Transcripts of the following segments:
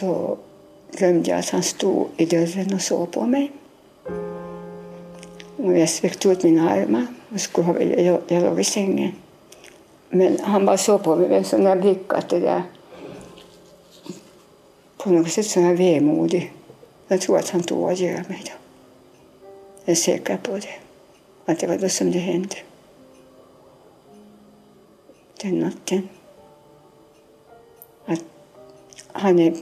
så glömde jag att han stod i dörren och såg på mig. Och jag sträckte ut mina armar och skulle ha, jag, jag låg i sängen. Men han bara såg på mig med en sån där blick att det där på något sätt var jag vemodig. Jag tror att han tog adjö mig då. Jag är säker på det. Att det var då som det hände. Den natten. Att han är,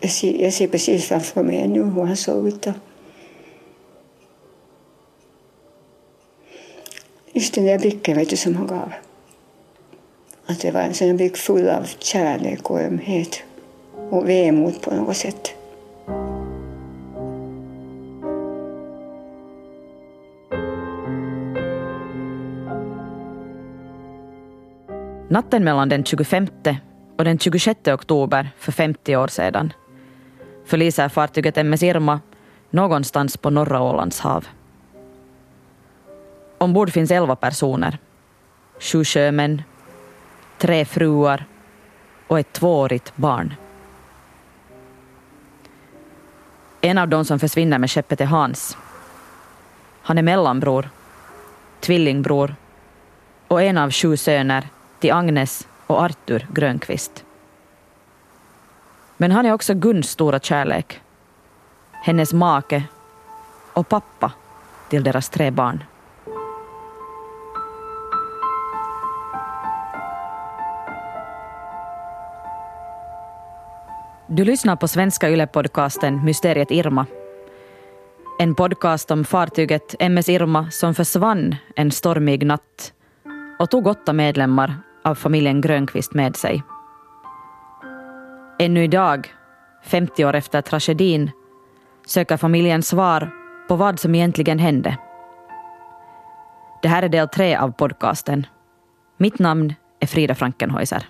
jag ser, jag ser precis framför mig nu hur han såg ut då. Just den där blicken vet du, som han gav. Att det var en sån blick full av kärlek och ömhet och vemod på något sätt. Natten mellan den 25 och den 26 oktober för 50 år sedan förliser fartyget MS Irma någonstans på norra Ålands hav. Ombord finns elva personer. Sju sjömän, tre fruar och ett tvåårigt barn. En av de som försvinner med skeppet är Hans. Han är mellanbror, tvillingbror och en av sju söner till Agnes och Artur Grönqvist. Men han är också Guns stora kärlek, hennes make och pappa till deras tre barn. Du lyssnar på svenska Yle-podcasten Mysteriet Irma. En podcast om fartyget MS Irma som försvann en stormig natt och tog åtta medlemmar av familjen Grönqvist med sig. Ännu idag, 50 år efter tragedin, söker familjen svar på vad som egentligen hände. Det här är del tre av podcasten. Mitt namn är Frida Frankenhäuser.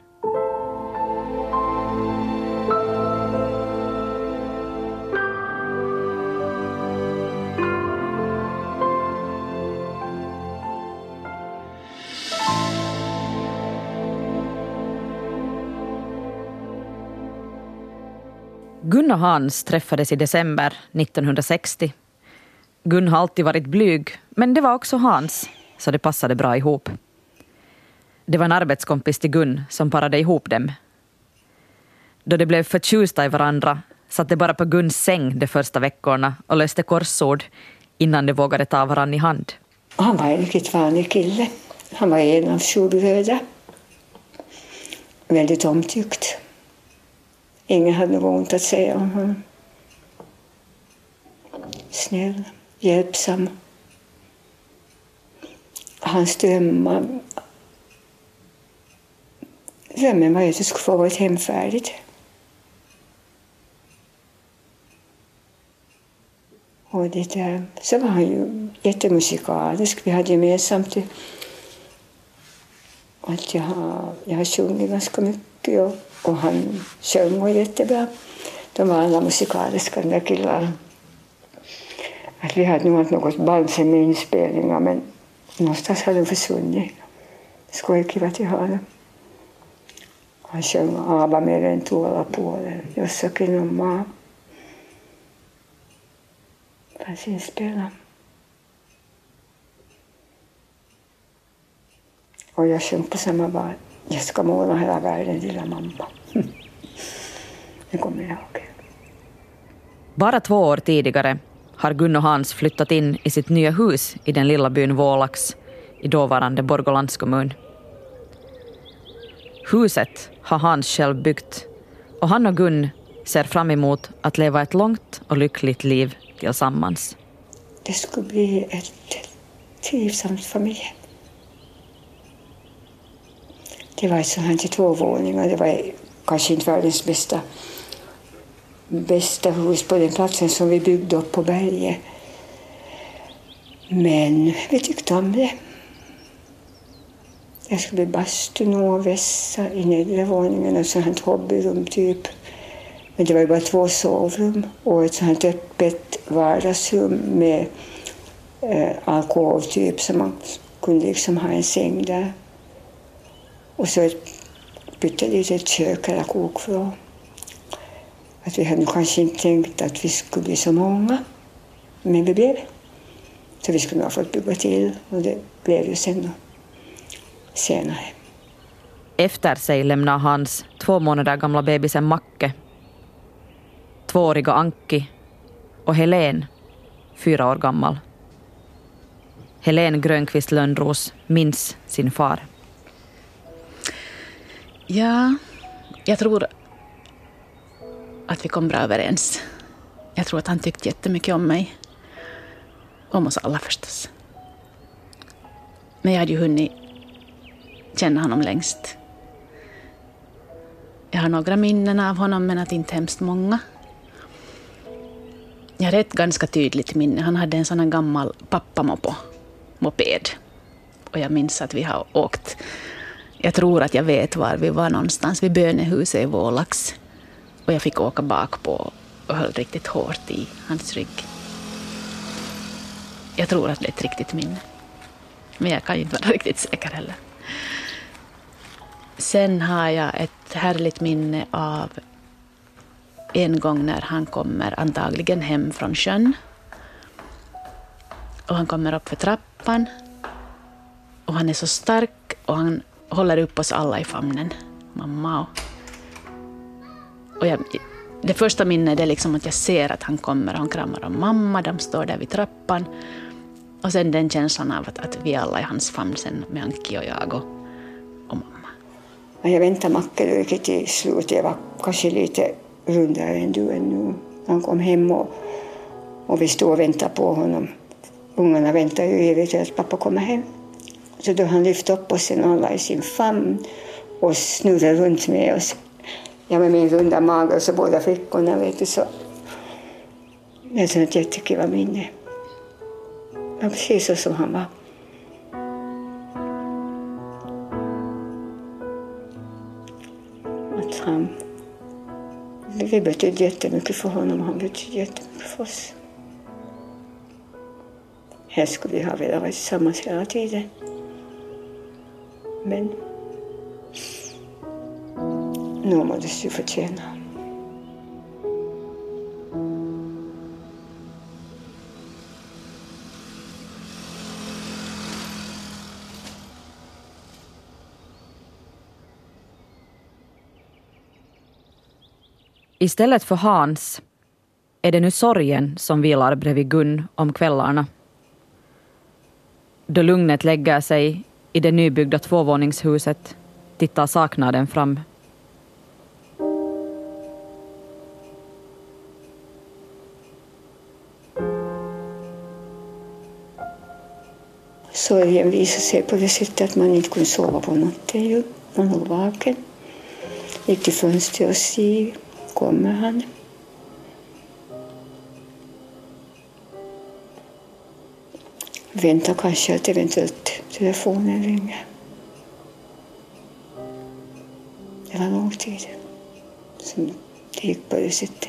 Gun och Hans träffades i december 1960. Gun har alltid varit blyg, men det var också Hans, så det passade bra ihop. Det var en arbetskompis till Gun som parade ihop dem. Då de blev förtjusta i varandra satt de bara på Guns säng de första veckorna och löste korsord innan de vågade ta varandra i hand. Han var en riktigt vanlig kille. Han var en av sju bröder. Väldigt omtyckt. Ingen hade något ont att säga om honom. Snäll, hjälpsam. Hans drömmar... Drömmen var att det skulle få vara ett hem färdigt. Och det där, så var han ju jättemusikalisk. Vi hade gemensamt att jag har, jag har sjungit ganska mycket och och han sjöng jättebra. De var alla musikaliska, de där killarna. Att vi hade nog haft något band sen med inspelningar men någonstans hade de försvunnit. Det skulle vara. Han sjöng Aba mer än tåla på det. Jossakin och Fanns inspelat. Och jag sjöng på samma band. Jag ska måla hela världen, lilla mamma. Det kommer jag ihåg. Bara två år tidigare har Gun och Hans flyttat in i sitt nya hus i den lilla byn Vålax i dåvarande Borgålands kommun. Huset har Hans själv byggt och han och Gun ser fram emot att leva ett långt och lyckligt liv tillsammans. Det skulle bli ett trivsamt familjehem. Det var ett sånt här till två våningar. Det var kanske inte världens bästa, bästa hus på den platsen som vi byggde upp på berget. Men vi tyckte om det. Det skulle bli bastu och vässa i nedre våningen och sånt hobbyrum typ. Men det var ju bara två sovrum och ett sånt öppet vardagsrum med eh, alkov typ så man kunde liksom ha en säng där. Och så ett pyttelitet kök eller kokvrå. Att vi hade kanske inte tänkt att vi skulle bli så många. Men vi blev. Så vi skulle ha fått bygga till och det blev ju sen senare. Efter sig lämnar hans två månader gamla bebisen Macke, tvååriga Anki och Helen, fyra år gammal. Helen Grönqvist Lönnros minns sin far. Ja, jag tror att vi kom bra överens. Jag tror att han tyckte jättemycket om mig. Om oss alla förstås. Men jag hade ju hunnit känna honom längst. Jag har några minnen av honom, men att inte hemskt många. Jag har ett ganska tydligt minne. Han hade en sån här gammal pappamopo, moped. Och jag minns att vi har åkt jag tror att jag vet var vi var någonstans, vid bönehuset i Vålax. Och jag fick åka bak på och höll riktigt hårt i hans rygg. Jag tror att det är ett riktigt minne. Men jag kan ju inte vara riktigt säker heller. Sen har jag ett härligt minne av en gång när han kommer antagligen hem från sjön. Och han kommer upp för trappan. Och han är så stark och han håller upp oss alla i famnen, mamma och... och jag, det första minnet är liksom att jag ser att han kommer och han kramar om mamma, de står där vid trappan. Och sen den känslan av att, att vi alla är i hans famn sen med Anki och jag och, och mamma. Jag väntade Macke till slut. Jag var kanske lite rundare än du ännu. Han kom hem och, och vi stod och väntade på honom. Ungarna väntar ju evigt att pappa kommer hem. Så då han lyfte upp oss och la i sin famn och snurrade runt med oss. Jag med min runda mage och så båda flickorna. Vet du, så. Det är ett jättekul minne. Det var precis så som han var. Att han, vi betydde jättemycket för honom och han betydde jättemycket för oss. Här skulle vi ha velat vara tillsammans hela tiden. Men nu måste du förtjäna. Istället för Hans är det nu sorgen som vilar bredvid Gun om kvällarna. Då lugnet lägger sig i det nybyggda tvåvåningshuset tittar saknaden fram. Sorgen visade sig på det sättet att man inte kunde sova på natten. Man låg vaken. Gick till fönstret och se, kommer han? Vänta kanske att eventuellt telefonen ringer. Det var lång tid som det gick på det sättet.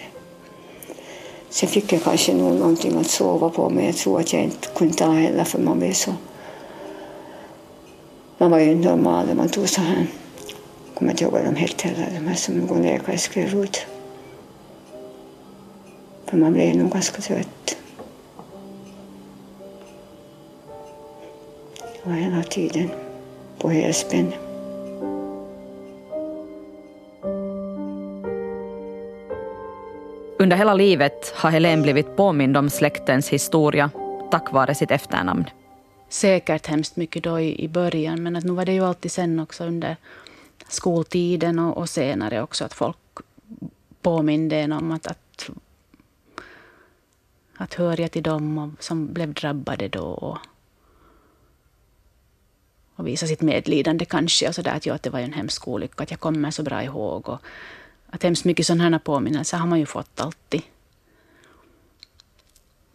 Sen fick jag kanske nog någonting att sova på men jag tror att jag inte kunde ta heller för man blev så... Man var ju inte normal man tog så här... Jag kommer inte ihåg vad de hette heller, de här som någon läkare skrev ut. För man blev nog ganska trött. Var hela tiden på helspänn. Under hela livet har Helen blivit påmind om släktens historia tack vare sitt efternamn. Säkert hemskt mycket då i, början, men att nu var det ju alltid sen också under skoltiden och, och senare också att folk påminde en om att, att, att hör jag till dem som blev drabbade då och, visa sitt medlidande kanske. Och så där, att, ja, att det var en hemsk olycka, att jag kommer så bra ihåg. Och att hemskt mycket sådana här påminnelser har man ju fått alltid.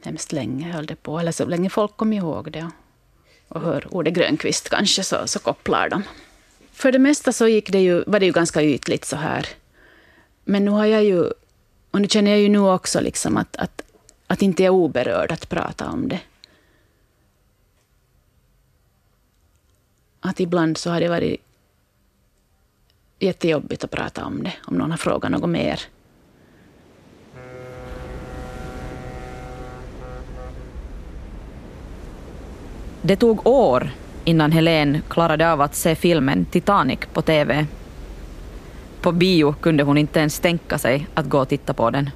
Hemskt länge höll det på, eller så länge folk kom ihåg det. Och hör ordet Grönqvist kanske, så, så kopplar de. För det mesta så gick det ju, var det ju ganska ytligt så här. Men nu har jag ju, och nu känner jag ju nu också liksom att, att, att inte är oberörd att prata om det. att ibland så har det varit jättejobbigt att prata om det, om någon har frågat något mer. Det tog år innan Helen klarade av att se filmen Titanic på TV. På bio kunde hon inte ens tänka sig att gå och titta på den.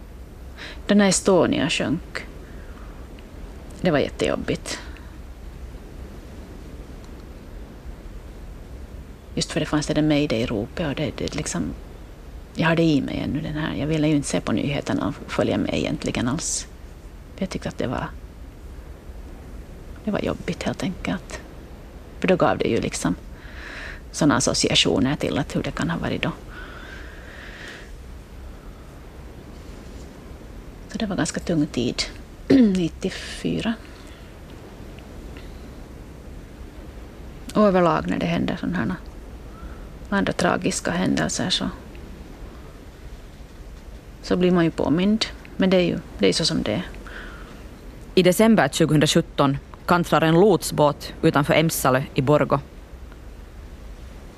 Den här Estonia sjönk. Det var jättejobbigt. Just för det fanns det där mayday-ropet och det, det liksom, jag hade i mig ännu den här. Jag ville ju inte se på nyheterna och följa med egentligen alls. Jag tyckte att det var, det var jobbigt helt enkelt. För då gav det ju liksom sådana associationer till att hur det kan ha varit då. Så det var ganska tung tid, 94. Överlag när det händer sådana här andra tragiska händelser så, så blir man ju påmind. Men det är ju det är så som det är. I december 2017 kantrar en lotsbåt utanför Emsalö i Borgo.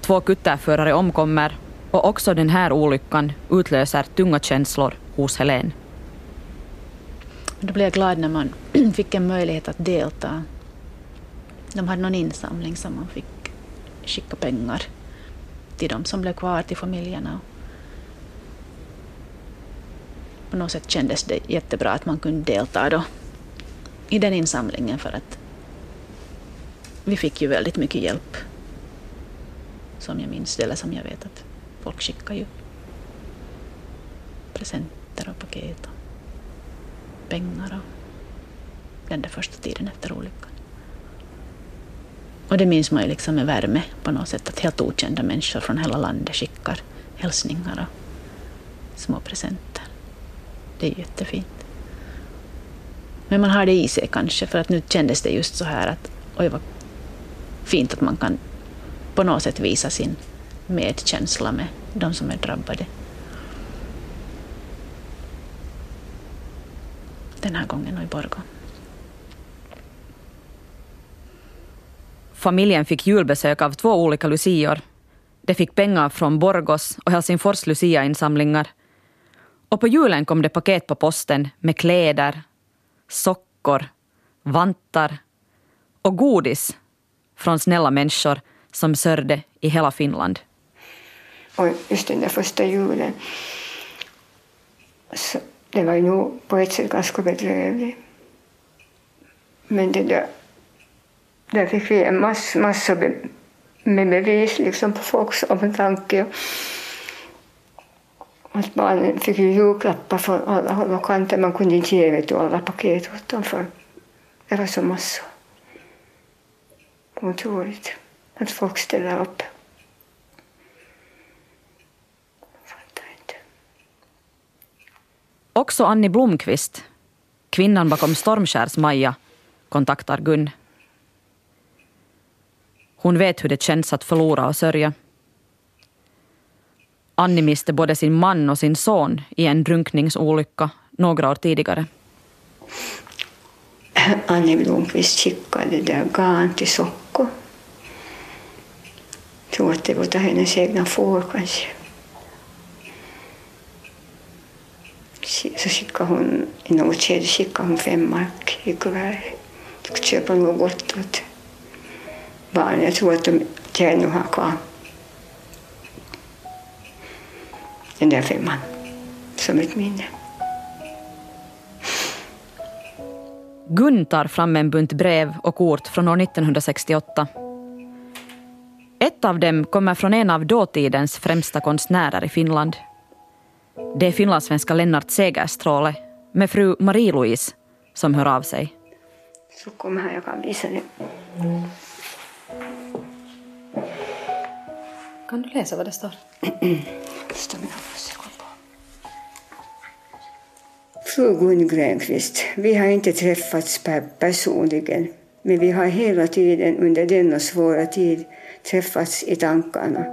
Två kutterförare omkommer och också den här olyckan utlöser tunga känslor hos Helen. Då blev jag glad när man fick en möjlighet att delta. De hade någon insamling som man fick skicka pengar till de som blev kvar, till familjerna. På något sätt kändes det jättebra att man kunde delta då i den insamlingen för att vi fick ju väldigt mycket hjälp. Som jag minns eller som jag vet att folk skickar ju presenter och paket och pengar och den där första tiden efter olyckan. Och det minns man ju liksom med värme på något sätt att helt okända människor från hela landet skickar hälsningar och små presenter. Det är jättefint. Men man har det i sig kanske för att nu kändes det just så här att oj vad fint att man kan på något sätt visa sin medkänsla med de som är drabbade. Den här gången och i Borgå. Familjen fick julbesök av två olika lucior. De fick pengar från Borgos och Helsingfors luciainsamlingar. Och på julen kom det paket på posten med kläder, sockor, vantar och godis från snälla människor som Sörde i hela Finland. Och just den där första julen, så det var ju nog på ett sätt ganska bedrövligt. Men det där, där fick vi mass, massor med bevis liksom på folks omtanke. Att barnen fick ju julklappar från alla håll och kanter. Man kunde inte ge alla paket åt dem för det var så massor. Otroligt att folk ställer upp. Också Annie Blomqvist, kvinnan bakom Stormskärs-Maja, kontaktar Gun. Hon vet hur det känns att förlora och sörja. Annie miste både sin man och sin son i en drunkningsolycka några år tidigare. Annie Blomqvist skickade där garn till Socko. Jag tror att det var hennes egna får kanske. Så skickade hon, i något skede skickade hon fem mark i kuvert. Skulle köpa något gott åt barnen. Jag tror att de ännu har kvar den där femman som ett minne. Gun tar fram en bunt brev och kort från år 1968. Ett av dem kommer från en av dåtidens främsta konstnärer i Finland. Det är finlandssvenska Lennart Segerstråle med fru Marie-Louise som hör av sig. Så kom här, jag kan visa det. Kan du läsa vad det står? Fru Gun Grönqvist, vi har inte träffats personligen, men vi har hela tiden under denna svåra tid träffats i tankarna.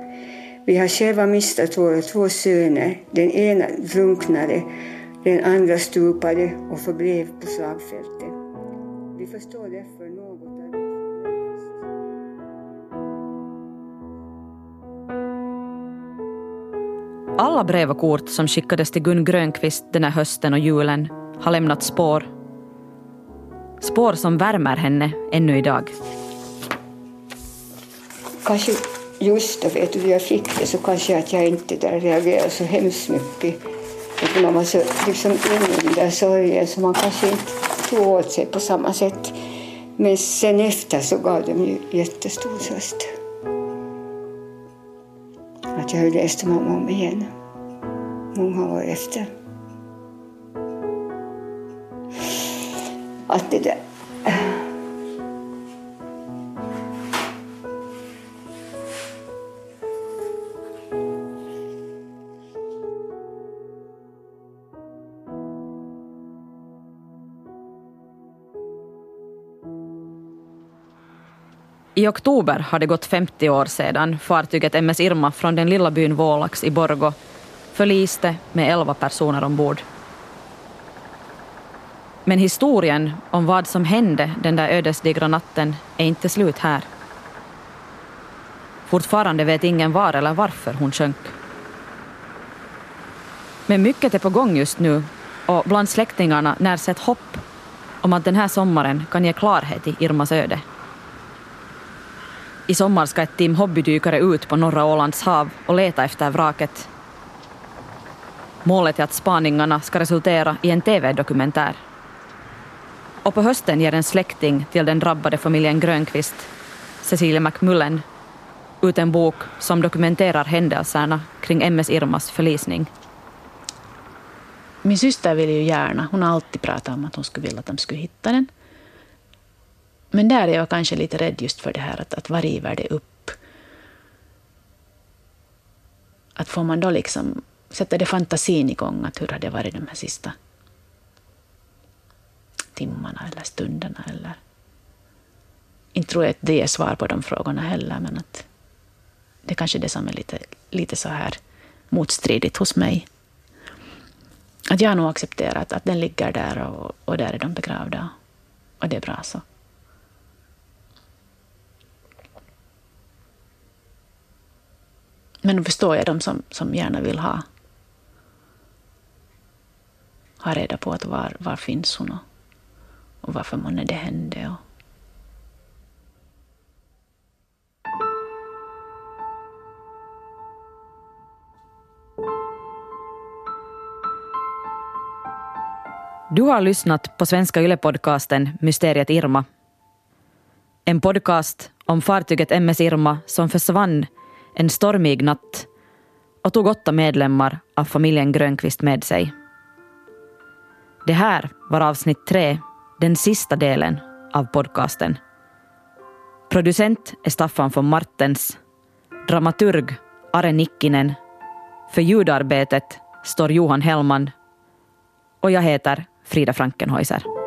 Vi har själva mistat våra två söner. Den ena drunknade, den andra stupade och förblev på slagfältet. Vi förstår därför Alla brev och kort som skickades till Gun Grönqvist den här hösten och julen har lämnat spår. Spår som värmer henne ännu idag. kanske just då vet du, jag fick det så kanske att jag inte där reagerade så hemskt mycket. Att man var så liksom inne i den där sorgen så man kanske inte tog åt sig på samma sätt. Men sen efter så gav de ju jättestor tröst. Att jag har läst om om igen. Många år efter. Att det där I oktober har det gått 50 år sedan fartyget MS Irma från den lilla byn Vålax i Borgo förliste med 11 personer ombord. Men historien om vad som hände den där ödesdigra natten är inte slut här. Fortfarande vet ingen var eller varför hon sjönk. Men mycket är på gång just nu och bland släktingarna närs ett hopp om att den här sommaren kan ge klarhet i Irmas öde. I sommar ska ett team hobbydykare ut på norra Ålands hav och leta efter vraket. Målet är att spaningarna ska resultera i en TV-dokumentär. Och på hösten ger en släkting till den drabbade familjen Grönqvist, Cecilia McMullen, ut en bok som dokumenterar händelserna kring MS Irmas förlisning. Min syster vill ju gärna, hon har alltid pratat om att hon skulle vilja att de skulle hitta den. Men där är jag kanske lite rädd just för det här att, att vad river det upp? Att får man då liksom, sätta det fantasin igång, att hur har det varit de här sista timmarna eller stunderna eller... Inte tror jag att det är svar på de frågorna heller, men att det är kanske är det som är lite, lite så här motstridigt hos mig. Att jag nog accepterat att den ligger där och, och där är de begravda. Och det är bra så. Men då förstår jag de som, som gärna vill ha, ha reda på att var, var finns hon och, och varför månne det hände. Och. Du har lyssnat på Svenska Yle-podcasten Mysteriet Irma. En podcast om fartyget MS Irma som försvann en stormig natt och tog åtta medlemmar av familjen Grönqvist med sig. Det här var avsnitt tre, den sista delen av podcasten. Producent är Staffan von Martens, dramaturg Are Nikkinen, för ljudarbetet står Johan Hellman och jag heter Frida Frankenhäuser.